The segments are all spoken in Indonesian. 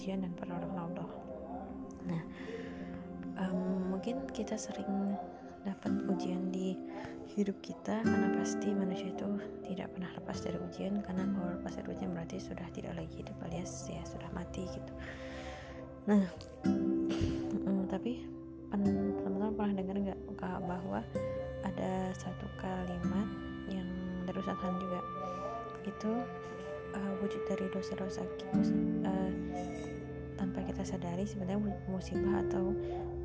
ujian dan pertolongan Allah. Nah um, mungkin kita sering dapat ujian di hidup kita karena pasti manusia itu tidak pernah lepas dari ujian karena kalau lepas dari ujian berarti sudah tidak lagi hidup alias ya sudah mati gitu. Nah um, tapi teman-teman pernah dengar nggak bahwa ada satu kalimat yang dari Ustaz juga itu uh, wujud dari dosa-dosa uh, tanpa kita sadari sebenarnya musibah atau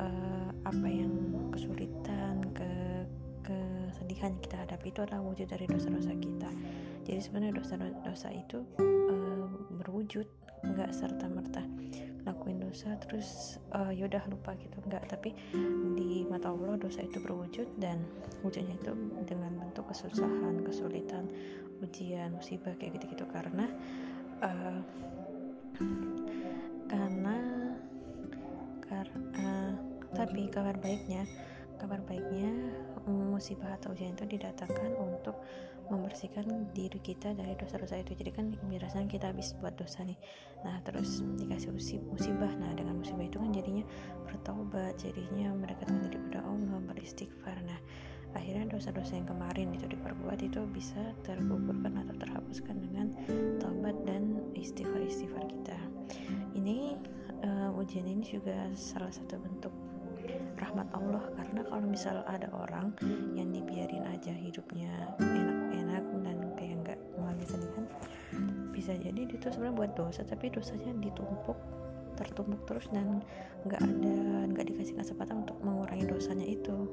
uh, apa yang kesulitan ke kesedihan yang kita hadapi itu adalah wujud dari dosa-dosa kita. Jadi sebenarnya dosa-dosa itu uh, berwujud nggak serta merta lakuin dosa terus uh, yaudah lupa gitu nggak. Tapi di mata Allah dosa itu berwujud dan wujudnya itu dengan bentuk kesusahan kesulitan ujian musibah kayak gitu-gitu. Karena uh, karena karena uh, tapi kabar baiknya kabar baiknya musibah atau ujian itu didatangkan untuk membersihkan diri kita dari dosa-dosa itu. Jadi kan biasanya kita habis buat dosa nih. Nah terus dikasih musibah. Nah dengan musibah itu kan jadinya bertaubat jadinya mendekatkan diri kepada Allah beristighfar. Nah akhirnya dosa-dosa yang kemarin itu diperbuat itu bisa tergugurkan atau terhapuskan dengan taubat dan istighfar-istighfar kita. Ini uh, ujian ini juga salah satu bentuk rahmat Allah karena kalau misal ada orang yang dibiarin aja hidupnya enak-enak dan kayak nggak mengalami kesedihan bisa jadi itu sebenarnya buat dosa tapi dosanya ditumpuk tertumpuk terus dan nggak ada nggak dikasih kesempatan untuk mengurangi dosanya itu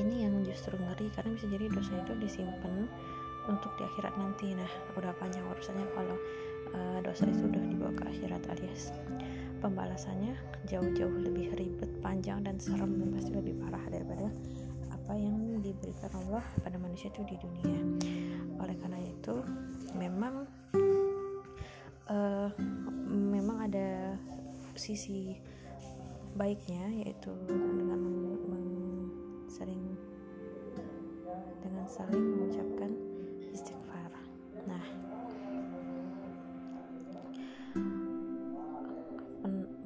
ini yang justru ngeri karena bisa jadi dosa itu disimpan untuk di akhirat nanti. Nah udah panjang urusannya kalau uh, dosa itu sudah dibawa ke akhirat alias pembalasannya. Jauh-jauh lebih ribet panjang dan serem dan pasti lebih parah daripada apa yang diberikan Allah pada manusia itu di dunia. Oleh karena itu memang uh, memang ada sisi baiknya yaitu dengan sering dengan saling mengucapkan istighfar. Nah,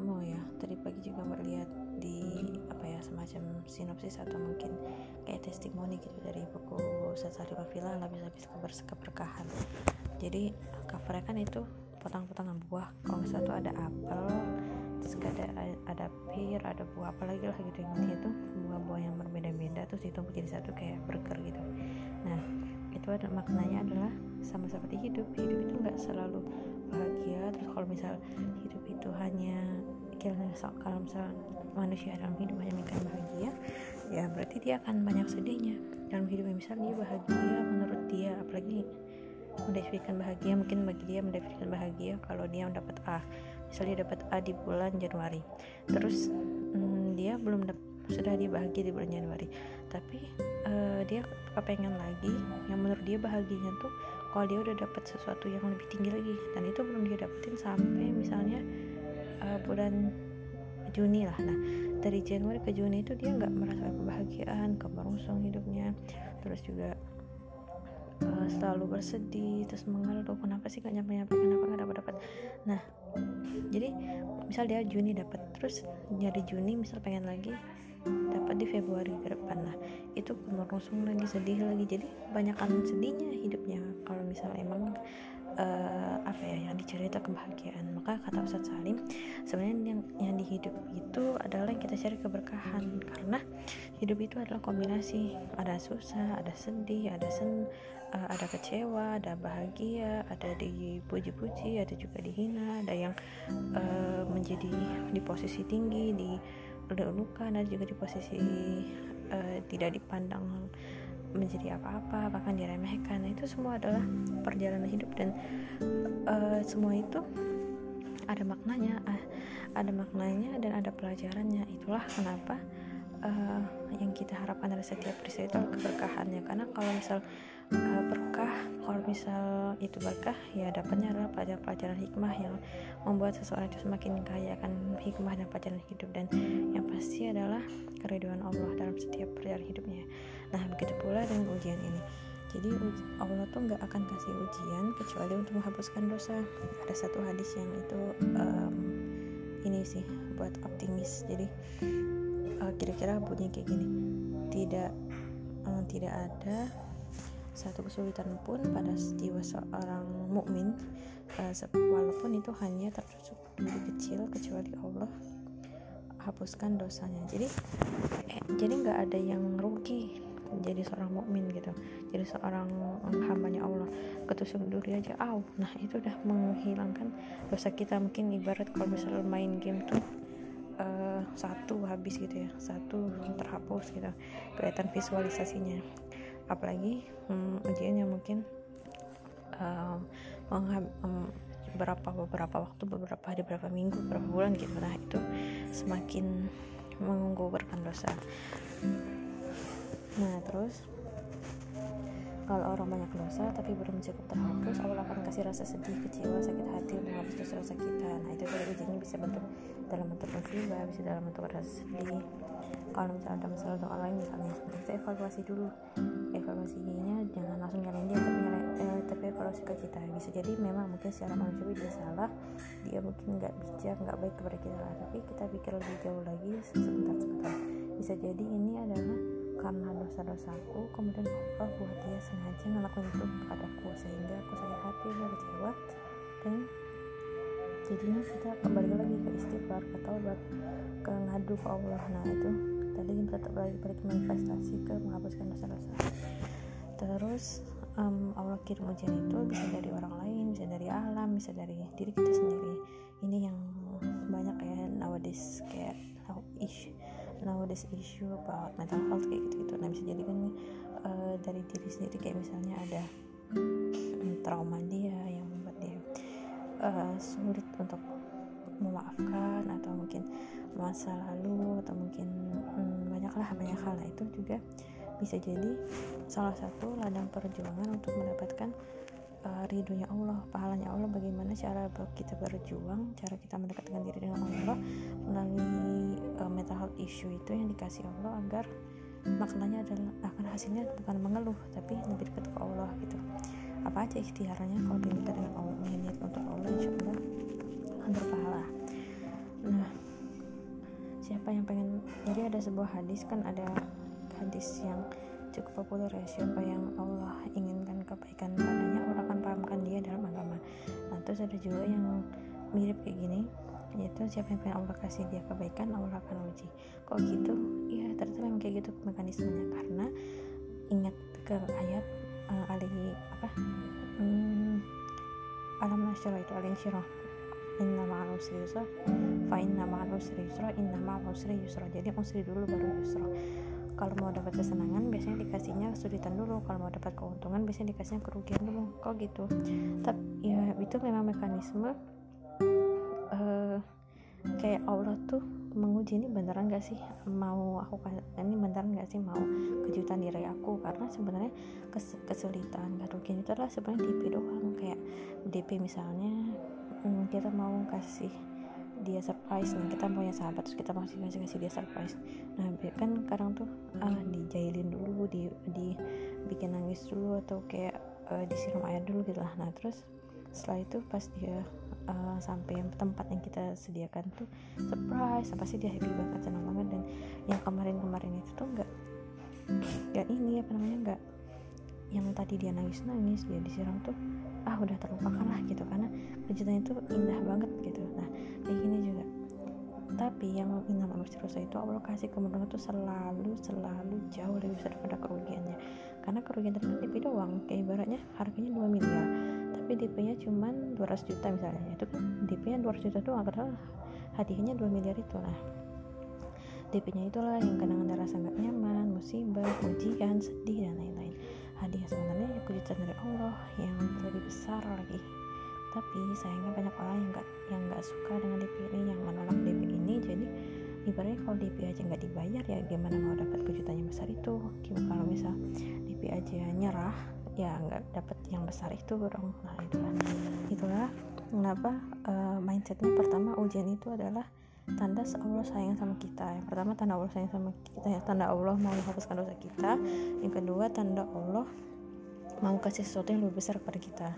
mau ya tadi pagi juga melihat di apa ya semacam sinopsis atau mungkin kayak testimoni gitu dari buku Sasari Wafila habis-habis kabar keberkahan. Jadi covernya kan itu potong-potongan buah. Kalau satu ada apel, terus ada ada pir ada buah apa lagi lah gitu yang itu buah-buah yang berbeda-beda terus ditumpuk jadi satu kayak burger gitu. Nah itu ada maknanya adalah sama seperti hidup. Hidup itu nggak selalu bahagia. Terus kalau misal hidup itu hanya kalau misal manusia dalam hidup hanya mikir bahagia ya berarti dia akan banyak sedihnya. Dalam hidup misal dia bahagia menurut dia apalagi mendefinisikan bahagia mungkin bagi dia mendefinisikan bahagia kalau dia mendapat A misalnya dapat A di bulan Januari. Terus hmm, dia belum sudah dia bahagia di bulan Januari. Tapi uh, dia kepengen lagi yang menurut dia bahagianya tuh kalau dia udah dapat sesuatu yang lebih tinggi lagi. Dan itu belum dia dapetin sampai misalnya uh, bulan Juni lah. Nah dari Januari ke Juni itu dia nggak merasa kebahagiaan kebarusan hidupnya. Terus juga uh, selalu bersedih terus mengeluh kenapa sih gak nyampe nyampe kenapa gak dapat dapat nah jadi misal dia Juni dapat terus nyari Juni misal pengen lagi dapat di Februari ke depan. Nah itu kemerungsung lagi sedih lagi. Jadi banyakkan sedihnya hidupnya. Kalau misal emang uh, apa ya yang dicerita kebahagiaan. Maka kata Ustadz Salim sebenarnya yang yang di hidup itu adalah yang kita cari keberkahan. Karena hidup itu adalah kombinasi. Ada susah ada sedih ada sen uh, ada kecewa ada bahagia ada dipuji-puji ada juga dihina ada yang uh, menjadi di posisi tinggi di luka ada juga di posisi uh, tidak dipandang menjadi apa-apa bahkan diremehkan. Nah, itu semua adalah perjalanan hidup dan uh, semua itu ada maknanya uh, ada maknanya dan ada pelajarannya. Itulah kenapa uh, yang kita harapkan dari setiap peristiwa itu keberkahannya. Karena kalau misal uh, berkah kalau misal itu berkah ya dapatnya adalah pelajaran-pelajaran hikmah yang membuat seseorang itu semakin kaya akan hikmah dan pelajaran hidup. Dan yang pasti adalah keriduan Allah dalam setiap perjalanan hidupnya nah begitu pula dengan ujian ini. Jadi Allah tuh nggak akan kasih ujian kecuali untuk menghapuskan dosa. Ada satu hadis yang itu um, ini sih buat optimis. Jadi uh, kira-kira bunyi kayak gini. Tidak um, tidak ada satu kesulitan pun pada jiwa seorang mukmin uh, walaupun itu hanya tertusuk duri kecil kecuali Allah hapuskan dosanya. Jadi eh, jadi nggak ada yang rugi jadi seorang mukmin gitu jadi seorang hambanya Allah. Ketusuk duri aja aw nah itu udah menghilangkan dosa kita. Mungkin ibarat kalau misalnya main game tuh uh, satu habis gitu ya satu terhapus gitu kelihatan visualisasinya. Apalagi um, ujiannya mungkin uh, um, beberapa beberapa waktu beberapa hari beberapa minggu beberapa bulan gitu. Nah itu semakin menggugurkan dosa nah terus? Kalau orang banyak dosa tapi belum cukup terhapus Allah akan kasih rasa sedih kecewa sakit hati menghapus dosa-dosa kita. Nah itu dari ujiannya bisa bentuk dalam bentuk musibah bisa dalam bentuk rasa sedih. Kalau misalnya ada masalah doa lain misalnya kita evaluasi dulu. Evaluasinya jangan langsung nyalain dia tapi nyalain, eh, tapi evaluasi ke kita. Bisa jadi memang mungkin secara manusia dia salah dia mungkin nggak bijak nggak baik kepada kita tapi kita pikir lebih jauh lagi sebentar sebentar. Bisa jadi ini adalah karena dosa-dosaku kemudian Allah buat dia sengaja ngelakuin itu kepadaku sehingga aku sakit hati dan kecewa dan jadinya kita kembali lagi ke istighfar ke taubat ke ngadu ke Allah. Nah itu tadi kita lagi balik manifestasi ke menghapuskan dosa-dosa. Terus um, Allah kirim ujian itu bisa dari orang lain bisa dari alam bisa dari diri kita sendiri nowadays issue about mental health kayak gitu-gitu. Nah bisa jadi kan uh, dari diri sendiri kayak misalnya ada um, trauma dia yang membuat dia uh, sulit untuk memaafkan atau mungkin masa lalu atau mungkin hmm, banyaklah banyak hal. Nah itu juga bisa jadi salah satu ladang perjuangan untuk mendapatkan uh, ridhonya Allah pahalanya Allah cara kita berjuang cara kita mendekatkan diri dengan Allah melalui uh, mental health issue itu yang dikasih Allah agar maknanya adalah akan hasilnya bukan mengeluh tapi lebih dekat ke Allah gitu. Apa aja ikhtiarnya kalau kita dengan Allah niat untuk Allah insya Allah akan berpahala. Nah siapa yang pengen jadi ada sebuah hadis kan ada hadis yang cukup populer ya siapa yang Allah inginkan kebaikan padanya Allah terus ada juga yang mirip kayak gini. Yaitu siapa yang pengen Allah kasih dia kebaikan Allah akan uji. Kok gitu ya ternyata memang kayak gitu mekanismenya. Karena ingat ke ayat uh, ali apa? Hmm, alam nasyara itu alin syirah. Inna ma'al usri yusra. Fa inna ma'al usri yusra inna ma'al usri yusra. Jadi usri dulu baru yusra kalau mau dapat kesenangan biasanya dikasihnya kesulitan dulu. Kalau mau dapat keuntungan biasanya dikasihnya kerugian dulu. Kok gitu? Tapi ya itu memang mekanisme uh, kayak Allah tuh menguji ini beneran gak sih? Mau aku ini beneran gak sih? Mau kejutan diri aku? Karena sebenarnya kes, kesulitan kerugian itu adalah sebenarnya DP doang. Kayak DP misalnya hmm, kita mau kasih dia surprise nih kita punya sahabat terus kita masih kasih kasih dia surprise. Nah kan kadang tuh ah dijailin dulu di di bikin nangis dulu atau kayak uh, disiram air dulu gitu lah. Nah terus setelah itu pas dia uh, sampai tempat yang kita sediakan tuh surprise pasti dia happy banget senang banget. Dan yang kemarin-kemarin itu tuh enggak enggak ini apa namanya enggak yang tadi dia nangis nangis dia disiram tuh ah udah terlupakan lah gitu. Karena kejutan itu indah banget gitu. Nah kayak gini juga. Tapi yang indah manusia itu Allah kasih kemenangan tuh selalu selalu jauh lebih besar daripada kerugiannya. Karena kerugian kan DP doang kayak ibaratnya harganya 2 miliar tapi DP nya cuma 200 juta misalnya. Itu kan DP nya 200 juta doang padahal hadiahnya 2 miliar itu. Lah DP nya itulah yang kadang ada rasa nggak nyaman musibah ujian sedih dan lain-lain hadiah sebenarnya ya kejutan dari Allah yang lebih besar lagi. Tapi sayangnya banyak orang yang nggak yang nggak suka dengan DP ini yang menolak DP ini. Jadi ibaratnya kalau DP aja nggak dibayar ya gimana mau dapat kejutan yang besar itu? Kalau misal DP aja nyerah ya nggak dapat yang besar itu dong. Nah itulah. Itulah kenapa uh, mindsetnya pertama ujian itu adalah tanda Allah sayang sama kita. Yang pertama tanda Allah sayang sama kita. Ya tanda Allah mau menghapuskan dosa kita. Yang kedua tanda Allah mau kasih sesuatu yang lebih besar kepada kita.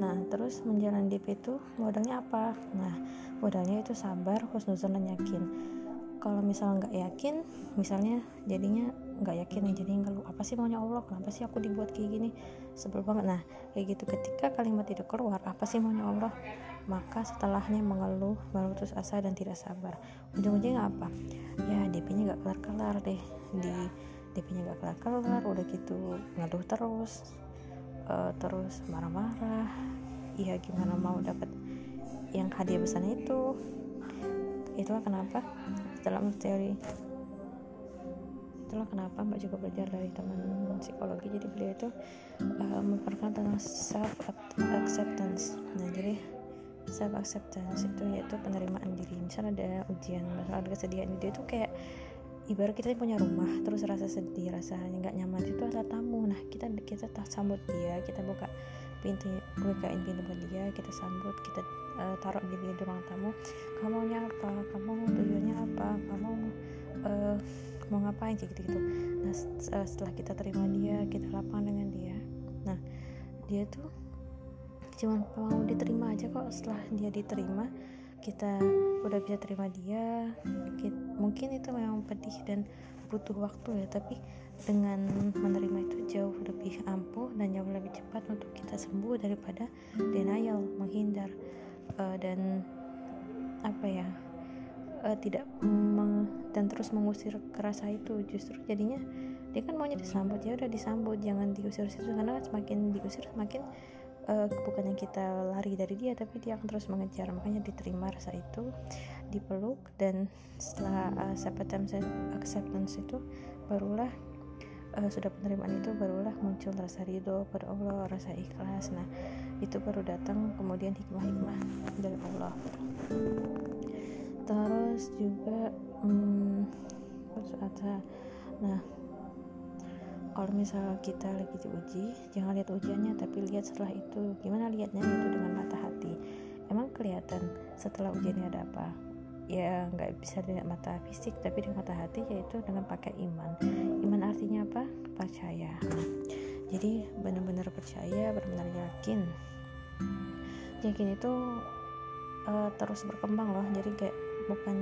Nah terus menjalani DP itu modalnya apa? Nah modalnya itu sabar husnuzon dan yakin. Kalau misalnya nggak yakin misalnya jadinya nggak yakin jadi ngeluh apa sih maunya Allah? Kenapa sih aku dibuat kayak gini? Sebel banget. Nah kayak gitu. Ketika kalimat itu keluar apa sih maunya Allah maka setelahnya mengeluh baru asa dan tidak sabar. Ujung-ujungnya apa? Ya DP-nya gak kelar-kelar deh. Di DP-nya gak kelar-kelar udah gitu ngeluh terus uh, terus marah-marah. Iya gimana mau dapat yang hadiah besarnya itu? Itulah kenapa dalam teori itulah kenapa mbak juga belajar dari teman psikologi. Jadi beliau itu uh, memperkenalkan tentang self acceptance nah jadi self acceptance itu yaitu penerimaan diri. Misalnya ada ujian ada kesedihan dia itu kayak ibarat kita punya rumah terus rasa sedih rasa nggak nyaman itu ada tamu. Nah kita kita tak sambut dia kita buka pintu bukain pintu buat dia kita sambut kita uh, taruh diri di ruang tamu. Kamu maunya apa kamu tujuannya apa? Kamu uh, mau ngapain? Kayak gitu gitu nah setelah kita terima dia kita lapang dengan dia. Nah dia tuh cuma mau diterima aja kok. Setelah dia diterima kita udah bisa terima dia. Mungkin itu memang pedih dan butuh waktu ya tapi dengan menerima itu jauh lebih ampuh dan jauh lebih cepat untuk kita sembuh daripada denial menghindar uh, dan apa ya uh, tidak dan terus mengusir kerasa itu justru. Jadinya dia kan maunya disambut ya udah disambut jangan diusir situ karena semakin diusir semakin uh, bukannya kita lari dari dia tapi dia akan terus mengejar. Makanya diterima rasa itu dipeluk dan setelah uh, acceptance acceptance itu barulah uh, sudah penerimaan itu barulah muncul rasa ridho pada Allah rasa ikhlas. Nah itu baru datang kemudian hikmah-hikmah dari Allah. Terus juga hmm, ada nah kalau misalnya kita lagi diuji jangan lihat ujiannya tapi lihat setelah itu. Gimana lihatnya itu dengan mata hati? Emang kelihatan setelah ujiannya ada apa? Ya nggak bisa dengan mata fisik tapi dengan mata hati yaitu dengan pakai iman. Iman artinya apa? Percaya. Jadi benar-benar percaya benar-benar yakin. Yakin itu uh, terus berkembang loh. Jadi kayak bukan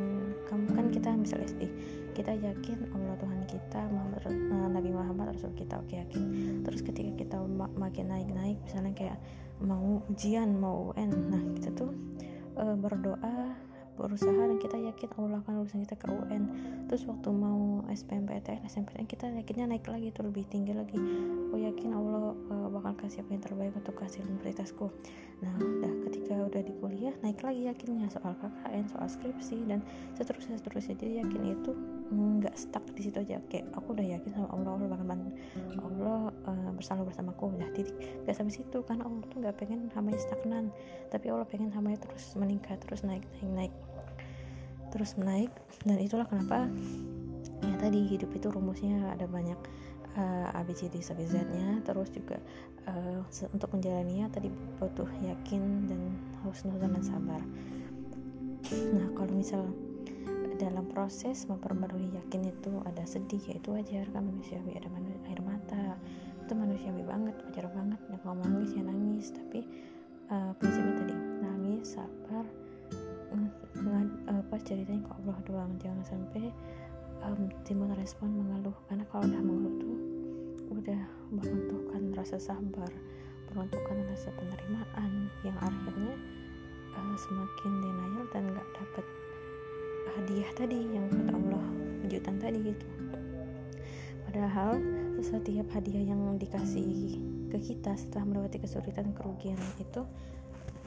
kan kita misalnya SD kita yakin Allah Tuhan kita Muhammad, uh, Nabi Muhammad Rasul kita oke yakin. Terus ketika kita makin naik-naik misalnya kayak mau ujian mau UN nah kita tuh uh, berdoa berusaha dan kita yakin Allah akan urusan kita ke UN terus waktu mau SPMPTN SMPTN kita yakinnya naik lagi tuh lebih tinggi lagi. Aku yakin Allah uh, bakal kasih apa yang terbaik untuk hasil prioritasku. Nah udah ketika udah di kuliah naik lagi yakinnya soal KKN soal skripsi dan seterusnya seterusnya jadi yakin itu nggak stuck di situ aja. Kayak aku udah yakin sama Allah Allah bakal bantu. Allah uh, bersama bersamaku udah titik. Gak sampai situ karena Allah tuh nggak pengen hamanya stagnan. Tapi Allah pengen hamanya terus meningkat terus naik naik naik. Terus menaik. Dan itulah kenapa ya tadi hidup itu rumusnya ada banyak uh, A B C D sampai Z nya terus juga uh, untuk menjalaninya tadi butuh yakin dan husnuzon dan sabar. Nah kalau misal dalam proses memperbarui yakin itu ada sedih ya itu wajar. Kan manusiawi ada manu air mata. Itu manusiawi banget wajar banget. Ya kalau nangis ya nangis. Tapi uh, prinsipnya tadi nangis sabar uh, pas ceritanya ke Allah doang. Jangan sampai um, timbul respon mengeluh. Karena kalau udah mengeluh tuh udah meruntuhkan rasa sabar meruntuhkan rasa penerimaan yang akhirnya uh, semakin denial dan nggak dapet hadiah tadi yang kata Allah kejutan tadi gitu. Padahal setiap hadiah yang dikasih ke kita setelah melewati kesulitan kerugian itu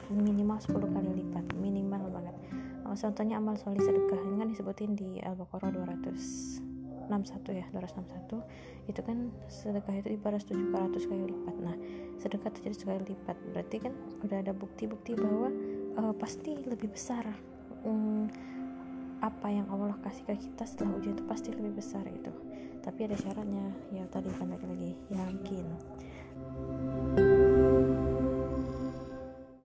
minimal 10 kali lipat minimal banget. Oh, contohnya amal solih sedekah ini kan disebutin di Al-Baqarah 261 ya 261 itu kan sedekah itu ibarat 700 kali lipat. Nah sedekah terjadi sekali lipat berarti kan udah ada bukti-bukti bahwa uh, pasti lebih besar um, apa yang Allah kasih ke kita setelah ujian itu pasti lebih besar itu tapi ada syaratnya. Ya tadi kan lagi. Yakin